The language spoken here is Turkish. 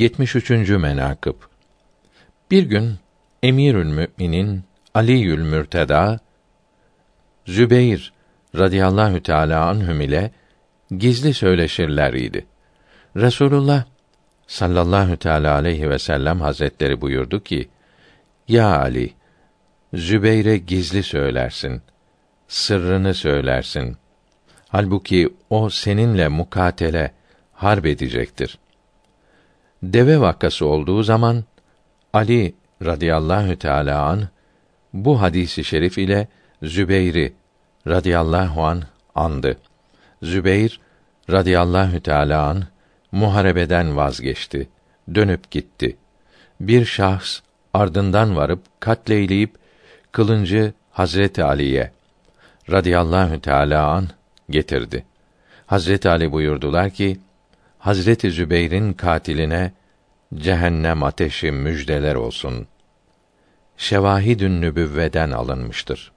73. menakıb Bir gün Emirül Müminin Aliül Mürteda Zübeyr radıyallahu teala anhüm ile gizli söyleşirler idi. Resulullah sallallahu teala aleyhi ve sellem hazretleri buyurdu ki: Ya Ali, Zübeyre gizli söylersin, sırrını söylersin. Halbuki o seninle mukatele, harp edecektir. Deve vakası olduğu zaman Ali radıyallahu teala an bu hadisi şerif ile Zübeyr'i radıyallahu an andı. Zübeyr radıyallahu teala an muharebeden vazgeçti. Dönüp gitti. Bir şahs ardından varıp katleyleyip kılıncı Hazreti Ali'ye radıyallahu teala an getirdi. Hazreti Ali buyurdular ki: Hazreti Zübeyr'in katiline cehennem ateşi müjdeler olsun. Şevahidün nübüvveden alınmıştır.